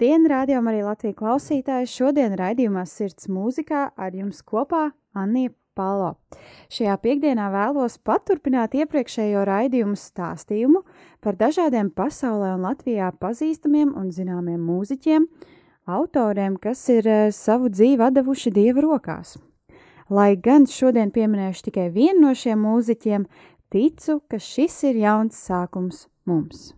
Labdien, rādījumā arī Latvijas klausītāji! Šodien raidījumā Sirds mūzikā ar jums kopā Anija Palo. Šajā piekdienā vēlos paturpināt iepriekšējo raidījumu stāstījumu par dažādiem pasaulē un Latvijā pazīstamiem un zināmiem mūziķiem, autoriem, kas ir eh, savu dzīvi devuši Dieva rokās. Lai gan šodien pieminēšu tikai vienu no šiem mūziķiem, ticu, ka šis ir jauns sākums mums.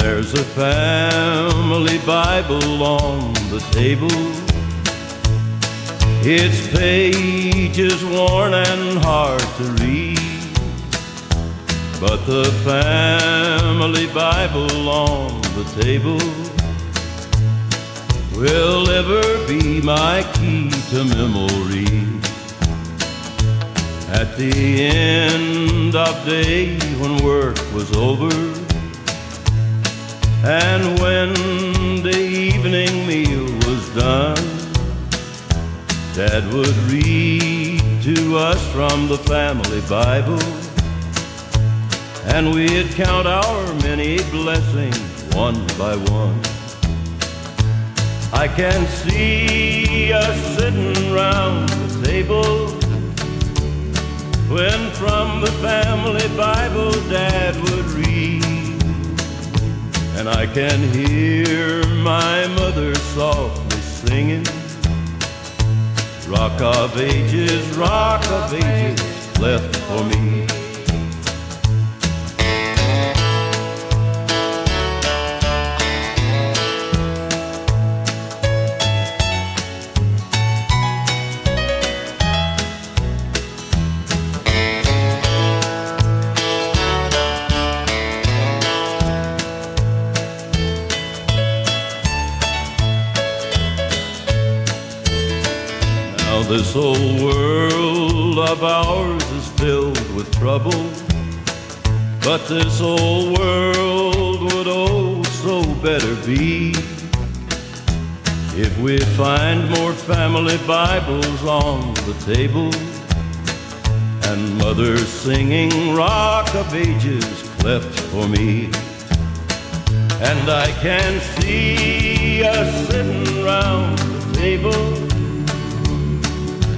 There's a family Bible on the table. Its pages worn and hard to read. But the family Bible on the table will ever be my key to memory. At the end of day when work was over and when the evening meal was done, Dad would read to us from the family Bible, and we'd count our many blessings one by one. I can see us sitting round the table when from the family Bible Dad would read. And I can hear my mother softly singing. Rock of ages, rock of ages left for me this old world would oh so better be If we'd find more family Bibles on the table And mothers singing Rock of Ages cleft for me And I can see us sitting round the table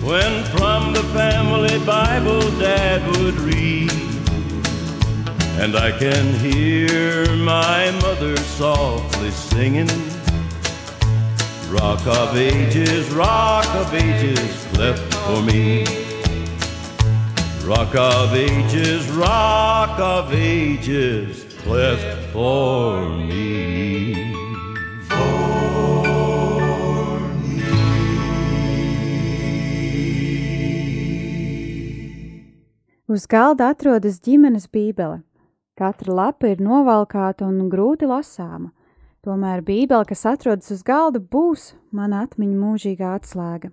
when from the family Bible Dad would read. And I can hear my mother softly singing, Rock of Ages, Rock of Ages, cleft for me. Rock of Ages, Rock of Ages, cleft for me. Uz galda atrodas ģimenes bībele. Katra lapa ir novalkāta un grūti lasāma. Tomēr bībele, kas atrodas uz galda, būs mana atmiņa mūžīgā atslēga.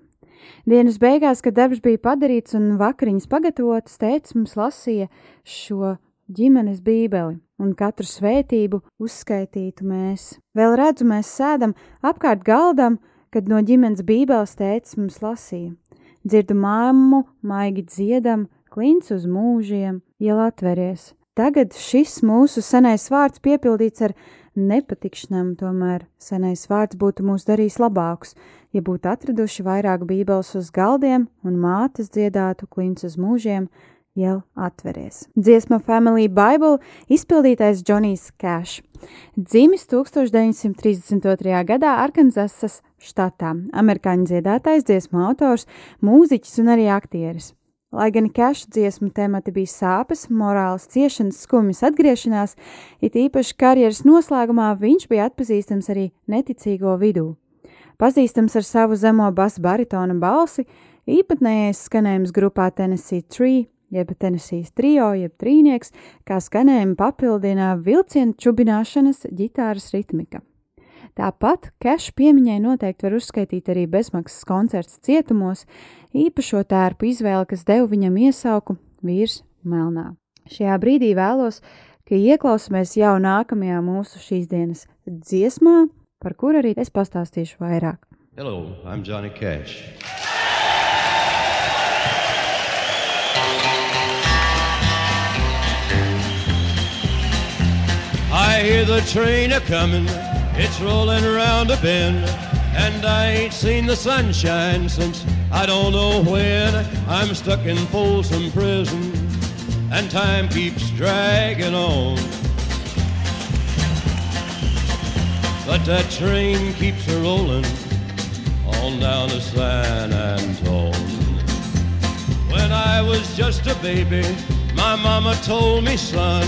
Dienas beigās, kad darbs bija padarīts un vakariņas pagatavotas, tēvs mums lasīja šo ģimenes bībeli, un katru svētību uzskaitītu mēs. Vēl redzu, mēs sēdam apkārt galdam, kad no ģimenes bībeles tēvs mums lasīja. Dzirdu māmu, maigi dziedam, klints uz mūžiem, iela atveries. Tagad šis mūsu senais vārds piepildīts ar nepatikšanām, tomēr senais vārds būtu mūs darījis labākus, ja būtu atraduši vairāk bībeles uz galdiem un mātes dziedātu klints uz mūžiem, jau atveries. Dziesma Family Bible izpildītais Džonijs Cash. Dzimis 1932. gadā Arkansasas štatā, amerikāņu dziedātājs, dziesmu autors, mūziķis un arī aktieris. Lai gan keša dziesmu temati bija sāpes, morāls ciešanas, skumjas atgriešanās, it īpaši karjeras noslēgumā viņš bija atpazīstams arī neticīgo vidū. Pazīstams ar savu zemo basu baritona balsi, īpatnējais skanējums grupā Tennessee Tree, jeb Tenesijas trio, jeb trīnieks, kā skanējumu papildina vilcienu čubināšanas ģitāras ritmika. Tāpat kešu piemiņai noteikti var uzskaitīt arī bezmaksas koncerts cietumos, īpašo tērpu izvēle, kas deva viņam iesauku vīrs melnā. Šajā brīdī vēlos, ka ieklausāmies jau nākamajā mūsu šīs dienas dziesmā, par kuru arī es pastāstīšu vairāk. Hello, I'm Johnny Cash. I hear the train a comin', it's rollin' around a bend, and I ain't seen the sunshine since I don't know when. I'm stuck in Folsom Prison, and time keeps dragging on. But that train keeps a rollin' on down to San Antone. When I was just a baby, my mama told me, son,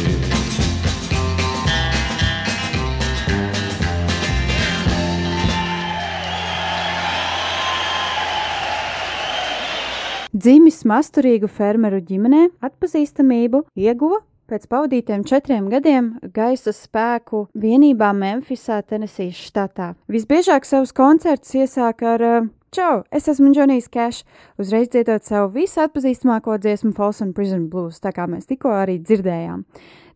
Dzimis masturīgu fermeru ģimenē, atpazīstamību ieguva pēc pavadītiem četriem gadiem gaisa spēku vienībā Memphisā, Tenesijas štatā. Visbiežāk savus koncertus iesāk ar uh, Čau, es esmu Džonijs Cash, uzreiz dziedot savu visatpazīstamāko dziesmu Folsom Prison Blues, tā kā mēs tikko arī dzirdējām.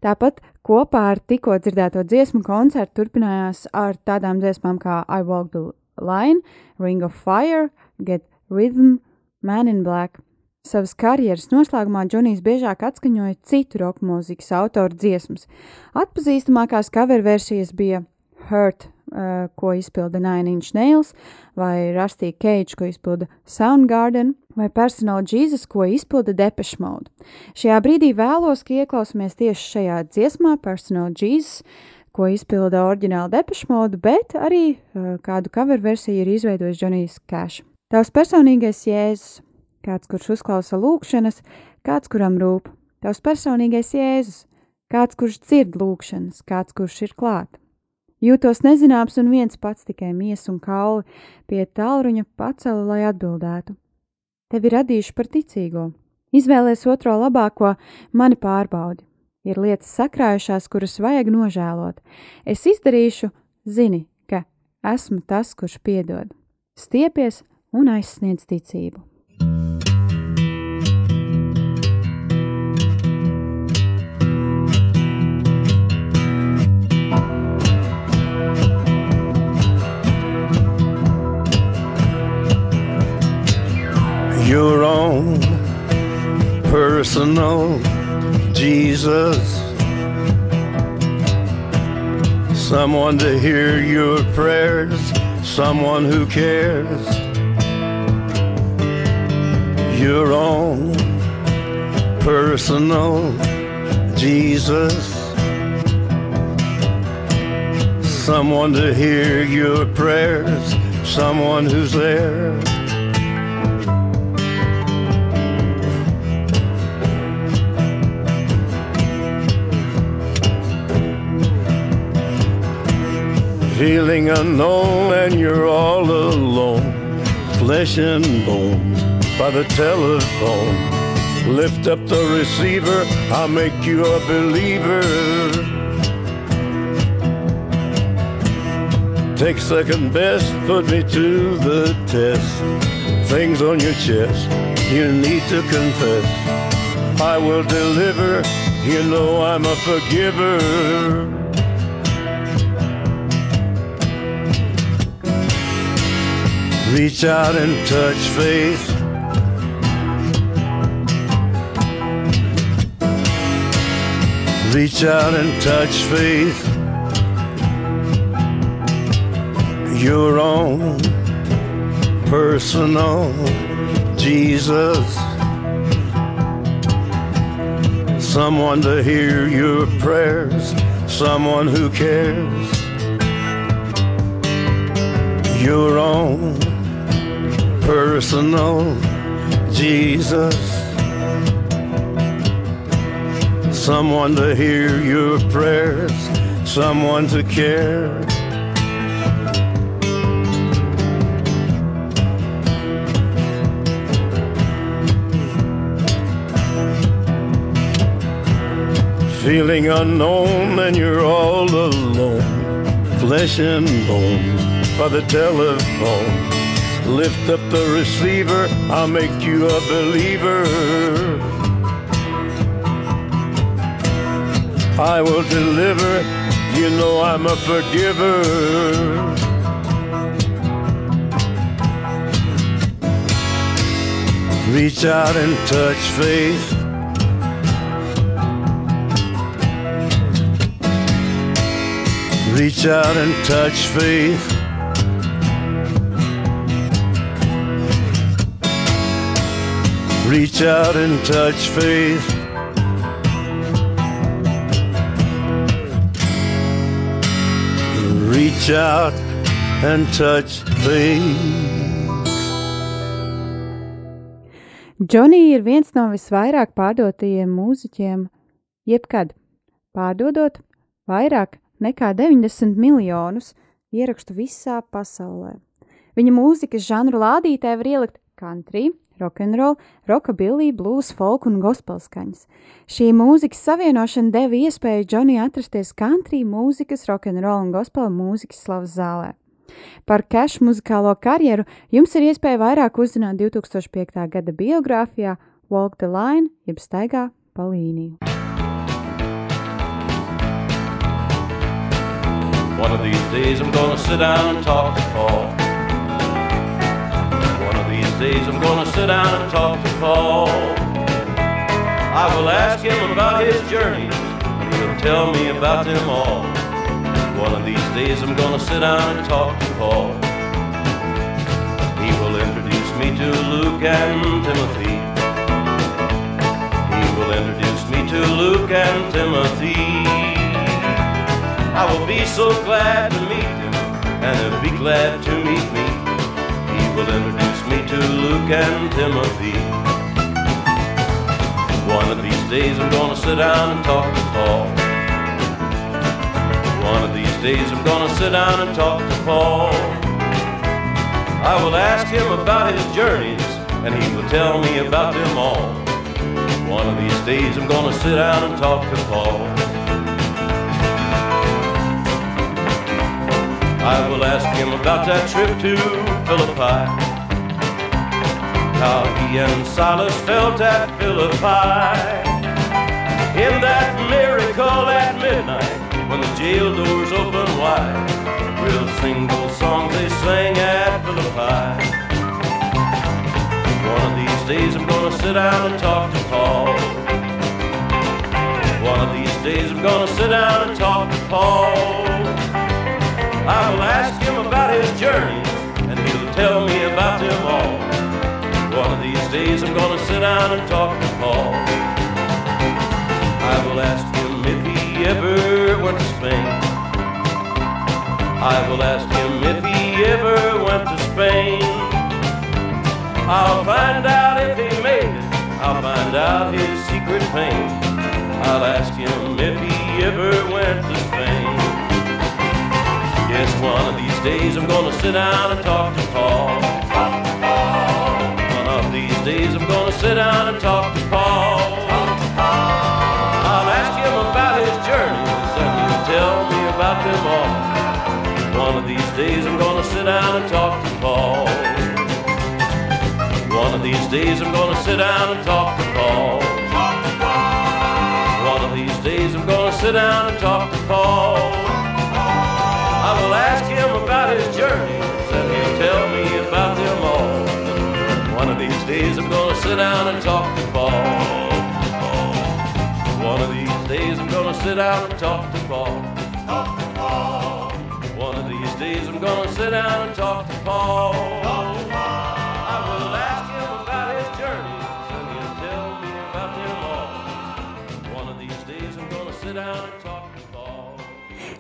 Tāpat kopā ar tikko dzirdēto dziesmu koncertu turpinājās ar tādām dziesmām kā I Walk the Line, Ring of Fire, Get Rhythm, Man in Black. Savas karjeras noslēgumā Džonijs biežāk atskaņoja citu roka mūzikas autoru dziesmas. Atpazīstamākās cover versijas bija Hurt, uh, ko izpilda Nine Inch Nails, vai Rusty Cage, ko izpilda Soundgarden, vai Personal Jesus, ko izpilda Depeche Mode. Šajā brīdī vēlos, ka ieklausāmies tieši šajā dziesmā Personal Jesus, ko izpilda oriģināla Depeche Mode, bet arī uh, kādu cover versiju ir izveidojis Džonijs Cash. Tavs personīgais jēzus, kāds, kurš uzklausa lūkšanas, kāds, kuram rūp. Tavs personīgais jēzus, kāds, kurš dzird lūkšanas, kāds, kurš ir klāt. Jūtos nezināms un viens pats tikai miesa un kauli pie tālruņa pacela, lai atbildētu. Tevi radīšu par ticīgo. Izvēlies otro labāko, mani pārbaudi. Ir lietas sakrājušās, kuras vajag nožēlot. Es izdarīšu, zini, ka esmu tas, kurš piedod. Stiepies un aizsniedz ticību. your own personal Jesus. Someone to hear your prayers, someone who cares. Your own personal Jesus. Someone to hear your prayers, someone who's there. Feeling unknown and you're all alone, flesh and bone by the telephone. Lift up the receiver, I'll make you a believer. Take second best, put me to the test. Things on your chest, you need to confess. I will deliver, you know I'm a forgiver. Reach out and touch faith. Reach out and touch faith. Your own personal Jesus. Someone to hear your prayers, someone who cares. Your own personal Jesus. Someone to hear your prayers, someone to care. Feeling unknown and you're all alone, flesh and bone by the telephone. Lift up the receiver, I'll make you a believer. I will deliver, you know I'm a forgiver. Reach out and touch faith. Reach out and touch faith. Reach out and touch faith. Reach out and touch faith. Džonī ir viens no visvairāk pārdotajiem mūziķiem jebkad, pārdodot vairāk nekā 90 miljonus ierakstu visā pasaulē. Viņa mūzikas žanru lādītē var ielikt country, rokenrola, rockabilly, blues, folk un gospel skaņas. Šī mūzikas savienošana deva iespēju Džonijai atrasties country mūzikas, rokenrola un gospel mūzikas slavas zālē. Par Cash muzikālo karjeru jums ir iespēja vairāk uzzināt 2005. gada biogrāfijā Walk the Line, jeb staigā pa līniju. One of these days I'm gonna sit down and talk to Paul. Days I'm gonna sit down and talk to Paul. I will ask him about his journeys, and he'll tell me about them all. One of these days I'm gonna sit down and talk to Paul. He will introduce me to Luke and Timothy. He will introduce me to Luke and Timothy. I will be so glad to meet him, and he'll be glad to meet me. He will introduce to Luke and Timothy. One of these days I'm gonna sit down and talk to Paul. One of these days I'm gonna sit down and talk to Paul. I will ask him about his journeys, and he will tell me about them all. One of these days I'm gonna sit down and talk to Paul. I will ask him about that trip to Philippi. How he and Silas felt at Philippi. In that miracle at midnight, when the jail doors open wide. Real single songs they sang at Philippi. One of these days I'm gonna sit down and talk to Paul. One of these days I'm gonna sit down and talk to Paul. I will ask him about his journeys, and he'll tell me about them all. One of these days I'm gonna sit down and talk to Paul. I will ask him if he ever went to Spain. I will ask him if he ever went to Spain. I'll find out if he made it. I'll find out his secret pain. I'll ask him if he ever went to Spain. Yes, one of these days I'm gonna sit down and talk to Paul. Days I'm gonna sit down and talk to Paul. I'll ask him about his journeys and he'll tell me about them all. One of these days I'm gonna sit down and talk to Paul. One of these days I'm gonna sit down and talk to Paul. One of these days I'm gonna sit down and talk to Paul. I will ask him about his journeys these days I'm gonna sit down and talk to Paul. One of these days I'm gonna sit down and talk to Paul. One of these days I'm gonna sit down and talk to Paul. I will ask him about his journeys and he'll tell me about them all. One of these days I'm gonna sit down and talk to Paul.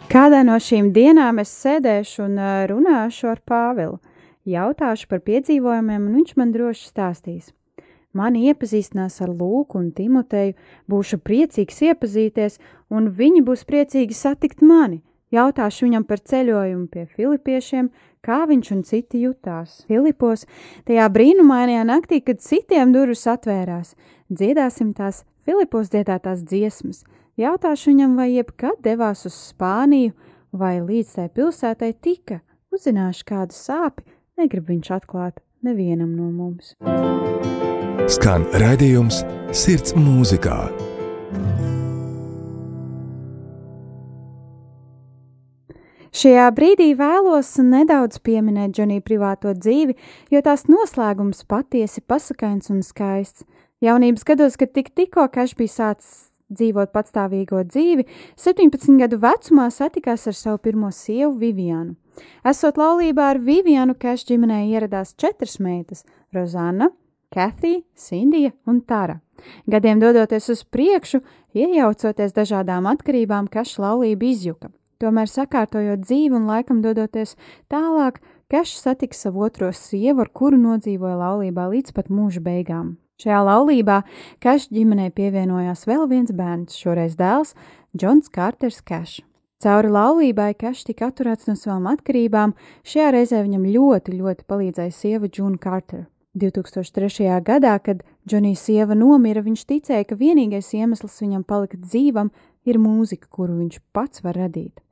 Kādā no šīm dienām es sēdēšu un ā, runāšu ar Pāvilu, jautāšu par piedzīvojumiem, un viņš man droši stāstīs. Mani iepazīstinās ar Lūku un Timoteju, būšu priecīgs iepazīties, un viņi būs priecīgi satikt mani. Jautāšu viņam par ceļojumu pie filipiešiem, kā viņš un citi jutās. Filipos, tajā brīnumainajā naktī, kad citiem durvis atvērās, dziedāsim tās Filipos dziedātās dziesmas. Jautāšu viņam, vai jebkad devās uz Spāniju, vai līdz tai pilsētai tika. Uzzināšu, kādu sāpi negrib viņš atklāt nevienam no mums. Skan raidījums Sirds mūzikā. Šajā brīdī vēlos nedaudz pieminēt Džonija privāto dzīvi, jo tās noslēgums patiesi pasakains un skaists. Jaunības gados, kad tik tikko Kašs bija sācis dzīvot patstāvīgo dzīvi, 17 gadu vecumā satikās ar savu pirmo sievu Vivianu. Esot laulībā ar Vivianu, Kašs ģimenē ieradās četras meitas - Rozana, Kathija, Sindija un Tara. Gadiem dodoties uz priekšu, iejaucoties dažādām atkarībām, Kašs laulība izjuka. Tomēr sakārtojot dzīvi un laikam dodoties tālāk, Kašs satika savu otro sievu, ar kuru nodzīvoja laulībā līdz pat mūža beigām. Šajā laulībā Kašs ģimenei pievienojās vēl viens bērns, šoreiz dēls Džons Kārters Kašs. Cauri laulībai Kašs tika atturēts no savām atkarībām, šajā reizē viņam ļoti, ļoti palīdzēja sieva Džuna Kārtera. 2003. gadā, kad Džonija sieva nomira, viņš ticēja, ka vienīgais iemesls viņam palikt dzīvam ir mūzika, kuru viņš pats var radīt.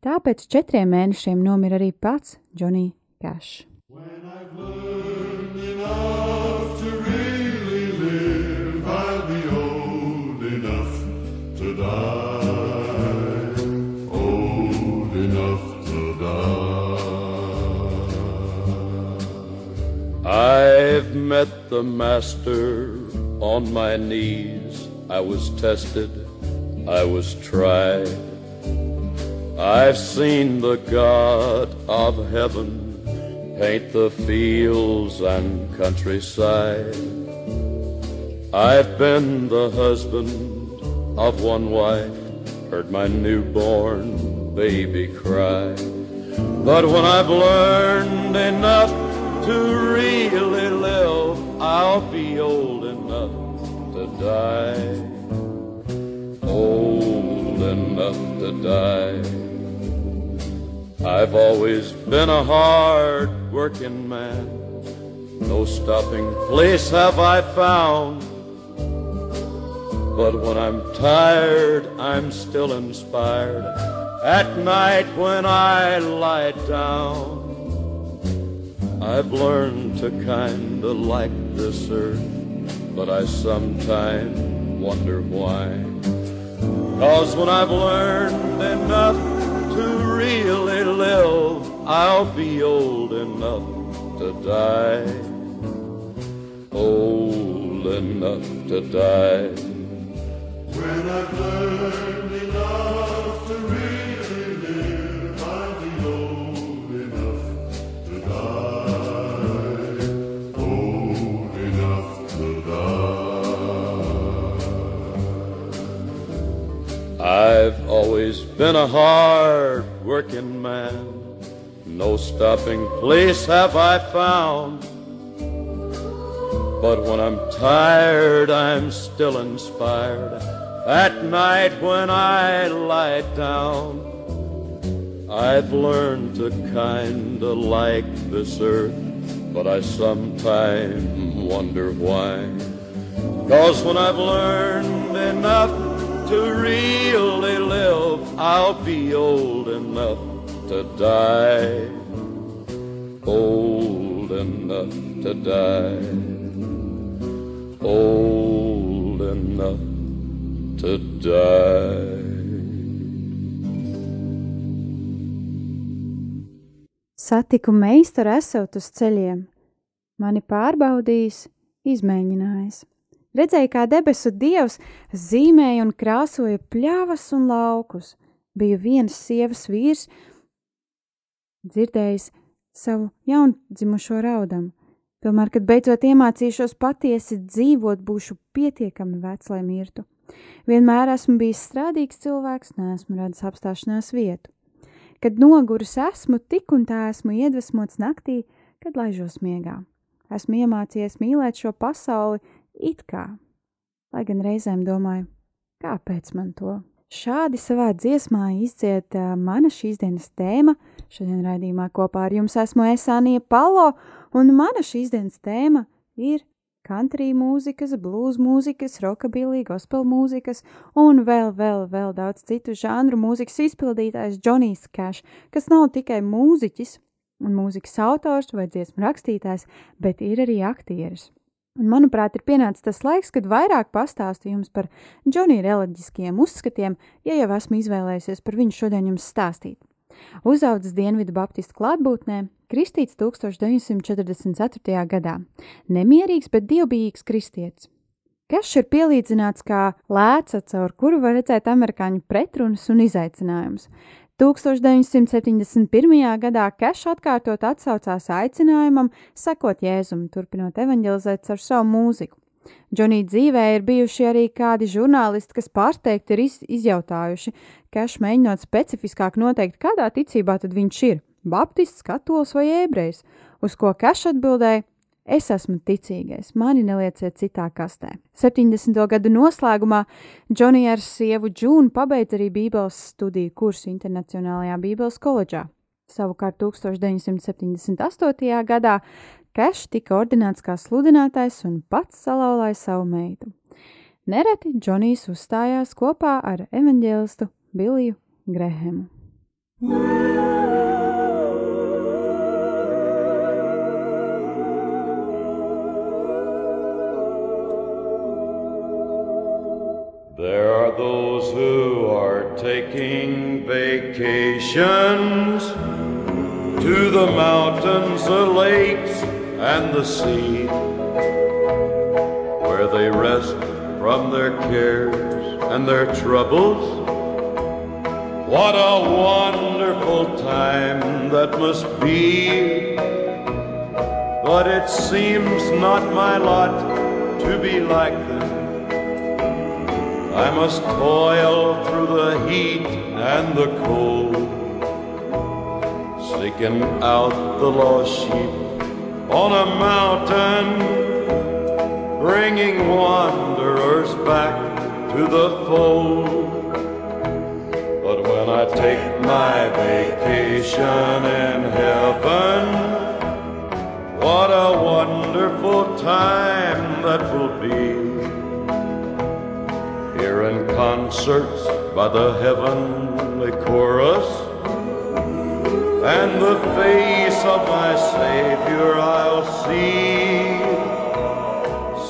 Tāpēc četriem mēnešiem nomira arī pats Džonija Kašs. I've met the Master on my knees. I was tested, I was tried. I've seen the God of heaven paint the fields and countryside. I've been the husband of one wife, heard my newborn baby cry. But when I've learned enough to really live, I'll be old enough to die. Old enough to die. I've always been a hard working man. No stopping place have I found. But when I'm tired, I'm still inspired. At night when I lie down, I've learned to kinda like this earth, but I sometimes wonder why. Cause when I've learned enough to really live, I'll be old enough to die. Old enough to die. When I've learned been a hard working man. No stopping place have I found. But when I'm tired, I'm still inspired. At night when I lie down, I've learned to kinda like this earth, but I sometimes wonder why. Cause when I've learned enough to really live, I'll be old enough to die. Old enough to die. Old enough to die. Satiku meistaru esot uz ceļiem, mani pārbaudījis, izmēģinājis. Redzēju, kā debesu dievs zīmēja un krāsoja pļavas un laukus. Biju viens sievas vīrs, dzirdējis savu jaundzimušo raudam. Tomēr, kad beidzot iemācīšos patiesi dzīvot, būšu pietiekami vecs, lai mirtu. Vienmēr esmu bijis strādīgs cilvēks, neesmu radis apstāšanās vietu. Kad noguris esmu, tik un tā esmu iedvesmots naktī, kad laižos miegā. Esmu iemācījies mīlēt šo pasauli it kā, lai gan reizēm domāju, kāpēc man to? Šādi savā dziesmā izdziet uh, mana šīs dienas tēma. Šodien raidījumā kopā ar jums esmu Esānija Palo, un mana šīs dienas tēma ir country mūzikas, blues mūzikas, rockabilly, gospel mūzikas un vēl, vēl, vēl daudz citu žanru mūzikas izpildītājs Džonijs Cash, kas nav tikai mūziķis un mūzikas autors vai dziesmu rakstītājs, bet ir arī aktieris. Un, manuprāt, ir pienācis tas laiks, kad vairāk pastāstu jums par Džonija reliģiskiem uzskatiem, ja jau esmu izvēlējusies par viņu šodien jums stāstīt. Uzaudzis Dienvidu Baptistu klātbūtnē, kristīts 1944. gadā, nemierīgs, bet dievbijīgs kristietis. Kešs ir pielīdzināts kā lēca, caur kuru var redzēt amerikāņu pretrunas un izaicinājumus. 1971. gadā Kešs atkārtot atsaucās aicinājumam sekot Jēzum, turpinot evanģelizēt ar savu mūziku. Džonija dzīvē ir bijuši arī kādi žurnālisti, kas pārsteigti ir iz, izjautājuši, Kešs mēģinot specifiskāk noteikt, kādā ticībā tad viņš ir - baptists, katols vai ebrejs, uz ko Kešs atbildēja: Es esmu ticīgais, mani nelieciet citā kastē. 70. gadu noslēgumā Džonija ar sievu Džūnu pabeidza arī Bībeles studiju kursu Internacionālajā Bībeles koledžā. Savukārt 1978. gadā Kešs tika ordinēts kā sludinātājs un pats salauzāja savu meitu. Nereti Džonijs uzstājās kopā ar evaņģēlistu Biliju Grehemu. There those who are taking vacations to the mountains, the lakes, and the sea, where they rest from their cares and their troubles. What a wonderful time that must be! But it seems not my lot to be like them. I must toil through the heat and the cold, seeking out the lost sheep on a mountain, bringing wanderers back to the fold. But when I take my vacation in heaven, what a wonderful time that will be hearing concerts by the heavenly chorus, and the face of my Savior I'll see,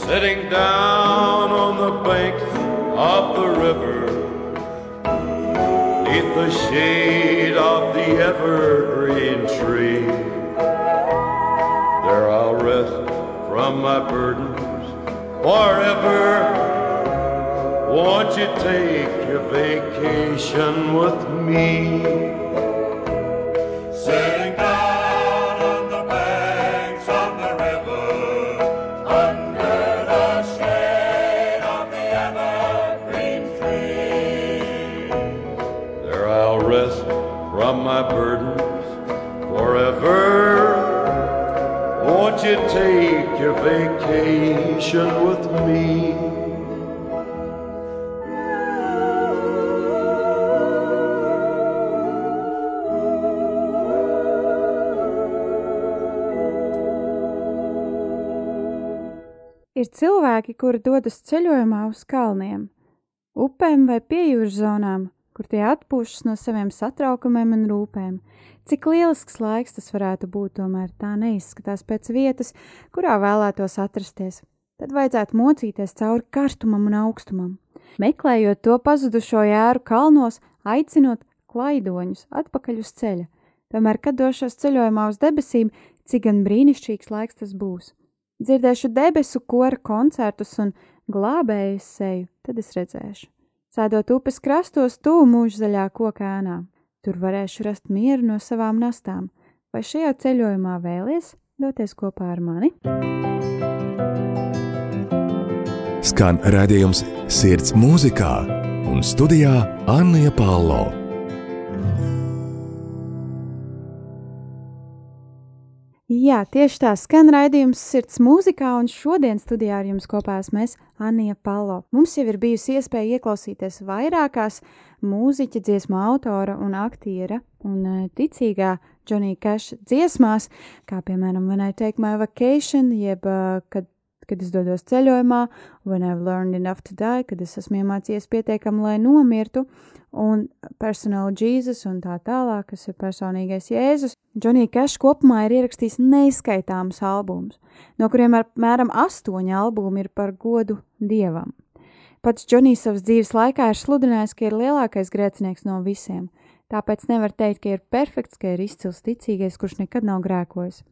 sitting down on the banks of the river, neath the shade of the evergreen tree. There I'll rest from my burdens forever. Won't you take your vacation with me? Sitting down on the banks of the river, under the shade of the evergreen tree. There I'll rest from my burdens forever. Won't you take your vacation with me? Cilvēki, kuri dodas ceļojumā uz kalniem, upēm vai piejūras zonām, kur tie atpūšas no saviem satraukumiem un rūpēm. Cik lielisks laiks tas varētu būt, tomēr tā neizskatās pēc vietas, kurā vēlētos atrasties. Tad vajadzētu mocīties cauri karstumam un augstumam, meklējot to pazudušo jēru kalnos, aicinot klaidoņus atpakaļ uz ceļa. Tomēr, kad došos ceļojumā uz debesīm, cik gan brīnišķīgs laiks tas būs. Dzirdēšu debesu kora koncertus un glābējas seju, tad es redzēšu. Sēdot upes krastos, tuvu mūža zaļā kokēnā. Tur varēšu rast mieru no savām nastām. Vai šajā ceļojumā vēlies doties kopā ar mani? Skan redzējums sirds mūzikā un studijā Anna Palo. Jā, tieši tā skan raidījums Sirds mūzikā, un šodien studijā ar jums kopā esmu es, Anija Palo. Mums jau ir bijusi iespēja ieklausīties vairākās mūziķa, dziesmu autora un aktiera un uh, ticīgā Johnny Cash dziesmās, kā piemēram When I Take My Vacation, jeb uh, kad, kad es dodos ceļojumā, When I've Learned Enough to Die, kad es esmu iemācījies pietiekami, lai nomirtu, un Personal Jesus un tā tālāk, kas ir personīgais Jēzus. Johnny Cash kopumā ir ierakstījis neizskaitāmus albumus, no kuriem apmēram astoņi albumi ir par godu dievam. Pats Džonijs savas dzīves laikā ir sludinājis, ka ir lielākais grēcinieks no visiem, tāpēc nevar teikt, ka ir perfekts, ka ir izcils ticīgais, kurš nekad nav grēkojis.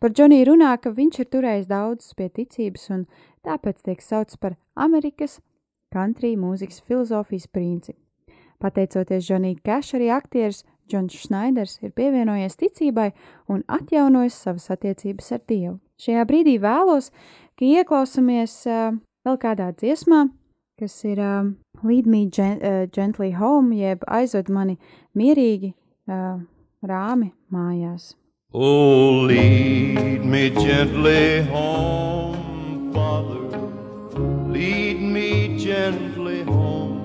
Par Džoniju runā, ka viņš ir turējis daudzus pie ticības un tāpēc tiek saukts par Amerikas country mūzikas filozofijas principu. Pateicoties Džonija Cash, arī aktieris Džons Šnaiders ir pievienojies ticībai un atjaunojis savas attiecības ar Dievu. Šajā brīdī vēlos, ka ieklausāmies uh, vēl kādā dziesmā, kas ir uh, Lead Me gen uh, Gently Home, jeb aizved mani mierīgi, uh, rāmi mājās. Oh, lead me gently home, Father. Lead me gently home.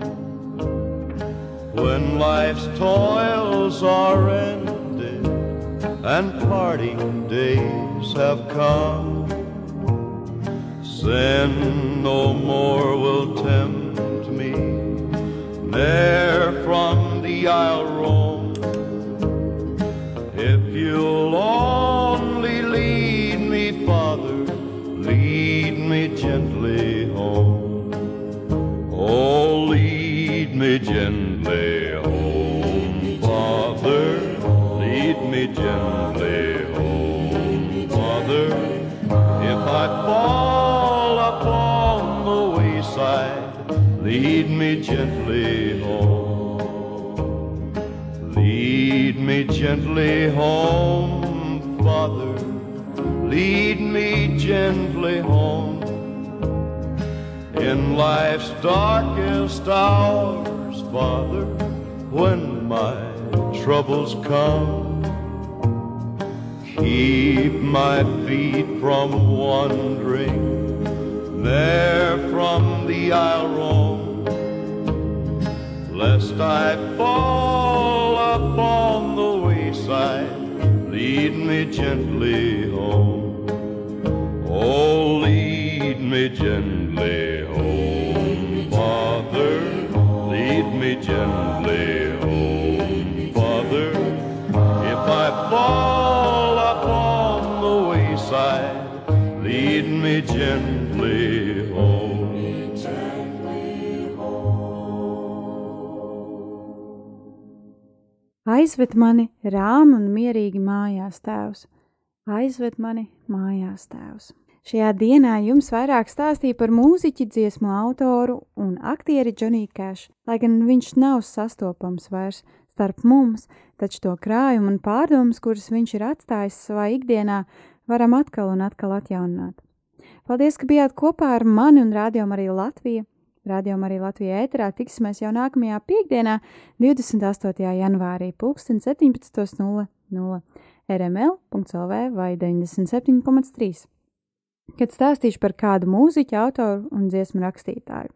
When life's toils are ended and parting days have come, sin no more will tempt me. There from the I'll roam. If you'll only lead me, Father, lead me gently gently home, Father. Lead me gently home. In life's darkest hours, Father, when my troubles come, keep my feet from wandering. There from the I'll roam lest I fall Lead me gently home. Oh, lead me gently home, Father. Lead me gently home, Father. If I fall upon the wayside, lead me gently Aizved mani rām un mierīgi mājās, tēvs. Aizved mani mājās, tēvs. Šajā dienā jums vairāk stāstīja par mūziķi, dziesmu autoru un aktieri Johnny Cash, lai gan viņš nav sastopams vairs starp mums, taču to krājumu un pārdomas, kuras viņš ir atstājis savā ikdienā, varam atkal un atkal atjaunināt. Paldies, ka bijāt kopā ar mani un rādījām arī Latviju. Radio arī Latvijā ēterā tiksimies jau nākamajā piekdienā, 28. janvārī, 17.00 rml.lv vai 97,3, kad stāstīšu par kādu mūziķu, autoru un dziesmu rakstītāju.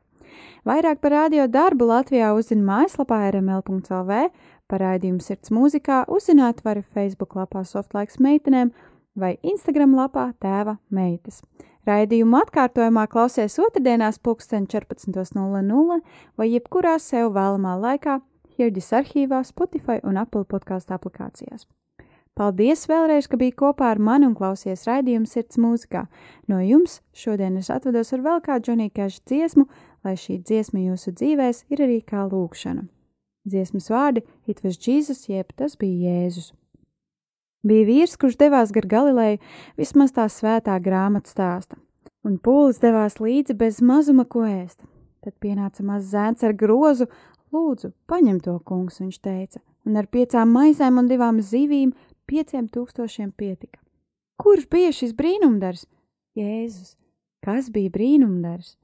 Vairāk par radio darbu Latvijā uzzina mājaslapā rml.lv, par raidījumu sirds mūzikā uzzināt var Facebook lapā Softlaiks meitenēm vai Instagram lapā tēva meitas. Raidījumu atkārtojumā klausies otrdienās pulksten 14.00 vai jebkurā sev vēlamā laikā Hirdis arhīvā, Spotify un Apple podkāstu aplikācijās. Paldies vēlreiz, ka biji kopā ar mani un klausies raidījumu sirds mūzikā. No jums šodien es atvados ar vēl kādu Džonī Keša dziesmu, lai šī dziesma jūsu dzīvēs ir arī kā lūkšana. Dziesmas vārdi It was Jesus, jeb tas bija Jēzus. Bija vīrs, kurš devās gar Galileju, vismaz tā svētā grāmata stāsta, un pūlis devās līdzi bez mazuma ko ēst. Tad pienāca mazs zēns ar grozu, lūdzu, paņem to kungs, viņš teica, un ar piecām maizēm un divām zivīm pieciem tūkstošiem pietika. Kurš bija šis brīnumdars? Jēzus. Kas bija brīnumdars?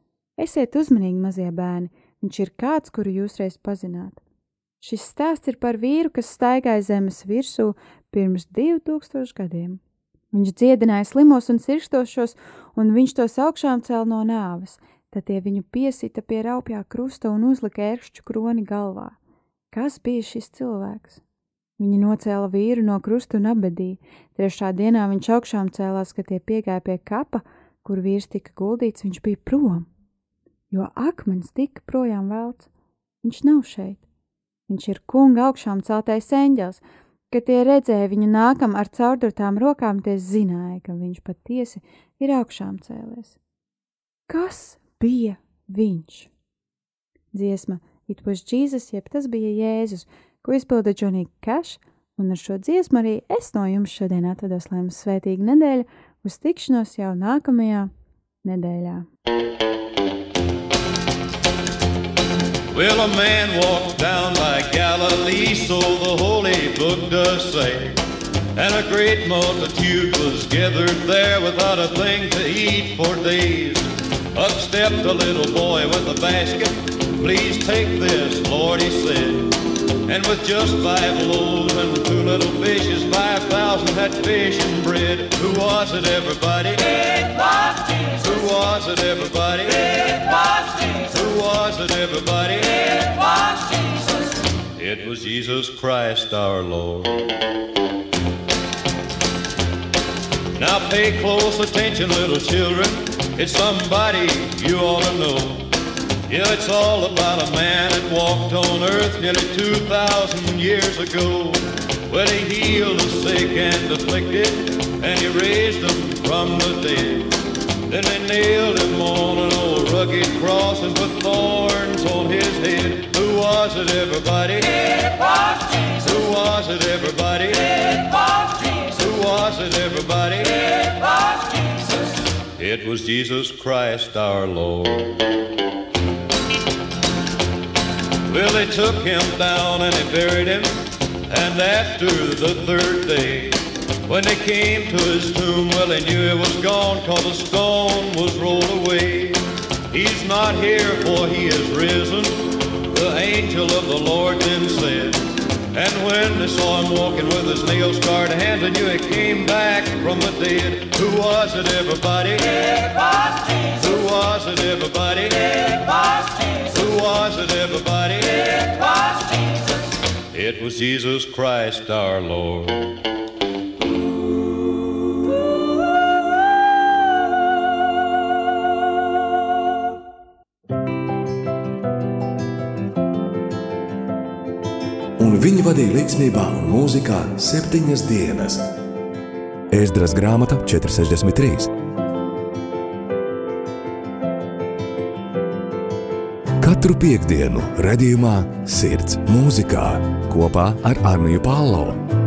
Esiet uzmanīgi, mazie bērni, viņš ir kāds, kuru jūs reiz pazināt. Šis stāsts ir par vīru, kas staigāja zemes virsū pirms 2000 gadiem. Viņš dziedināja slimos un sirkstošos, un viņš tos augšām cēl no nāves. Tad tie viņu piesita pie raupjā krusta un uzlika ērkšķu kroni galvā. Kas bija šis cilvēks? Viņi nocēla vīru no krusta un abedīja. Trešā dienā viņš augšām cēlās, kad tie piegāja pie kapa, kur vīrs tika guldīts, viņš bija prom, jo akmens tika projām velts. Viņš nav šeit. Viņš ir kunga augšām celtais eņģels. Kad tie redzēja viņu nākam ar caurdurtām rokām, tie zināja, ka viņš patiesi ir augšām cēlies. Kas bija viņš? Dziesma It was Jesus, jeb tas bija Jēzus, ko izpilda Džonija Kaš, un ar šo dziesmu arī es no jums šodien atvedos, lai jums svētīga nedēļa, uz tikšanos jau nākamajā nedēļā. Well, a man walked down by Galilee, so the holy book does say. And a great multitude was gathered there without a thing to eat for days. Up stepped a little boy with a basket. Please take this, Lord, he said. And with just five loaves and two little fishes, five thousand had fish and bread. Who was it, everybody? It was Jesus. Who was it, everybody? It was Jesus. Who was it, everybody? It was Jesus. It was Jesus Christ our Lord. Now pay close attention, little children. It's somebody you ought to know. Yeah, it's all about a man that walked on earth nearly 2,000 years ago. Well, he healed the sick and afflicted, and he raised them from the dead. Then they nailed him on an old rugged cross and put thorns on his head. Who was it, everybody? It was Jesus. Who was it, everybody? It was Jesus. Who was it, everybody? It was Jesus. It was Jesus Christ our Lord. Well, they took him down and they buried him, and after the third day, when they came to his tomb, well, they knew it was gone, cause a stone was rolled away. He's not here, for he is risen, the angel of the Lord then said. And when they saw him walking with his nail scarred hands, they knew he came back from the dead. Who was it, everybody? It was Jesus. Who was it, everybody? It was Jesus. Who was it, everybody? It was Jesus. It was Jesus Christ our Lord. un viņi vadīja līdzsvarā un mūzikā septiņas dienas. Ēzdras grāmata 463. Katru piekdienu, redzējumā, sirds mūzikā kopā ar Arniju Pālau.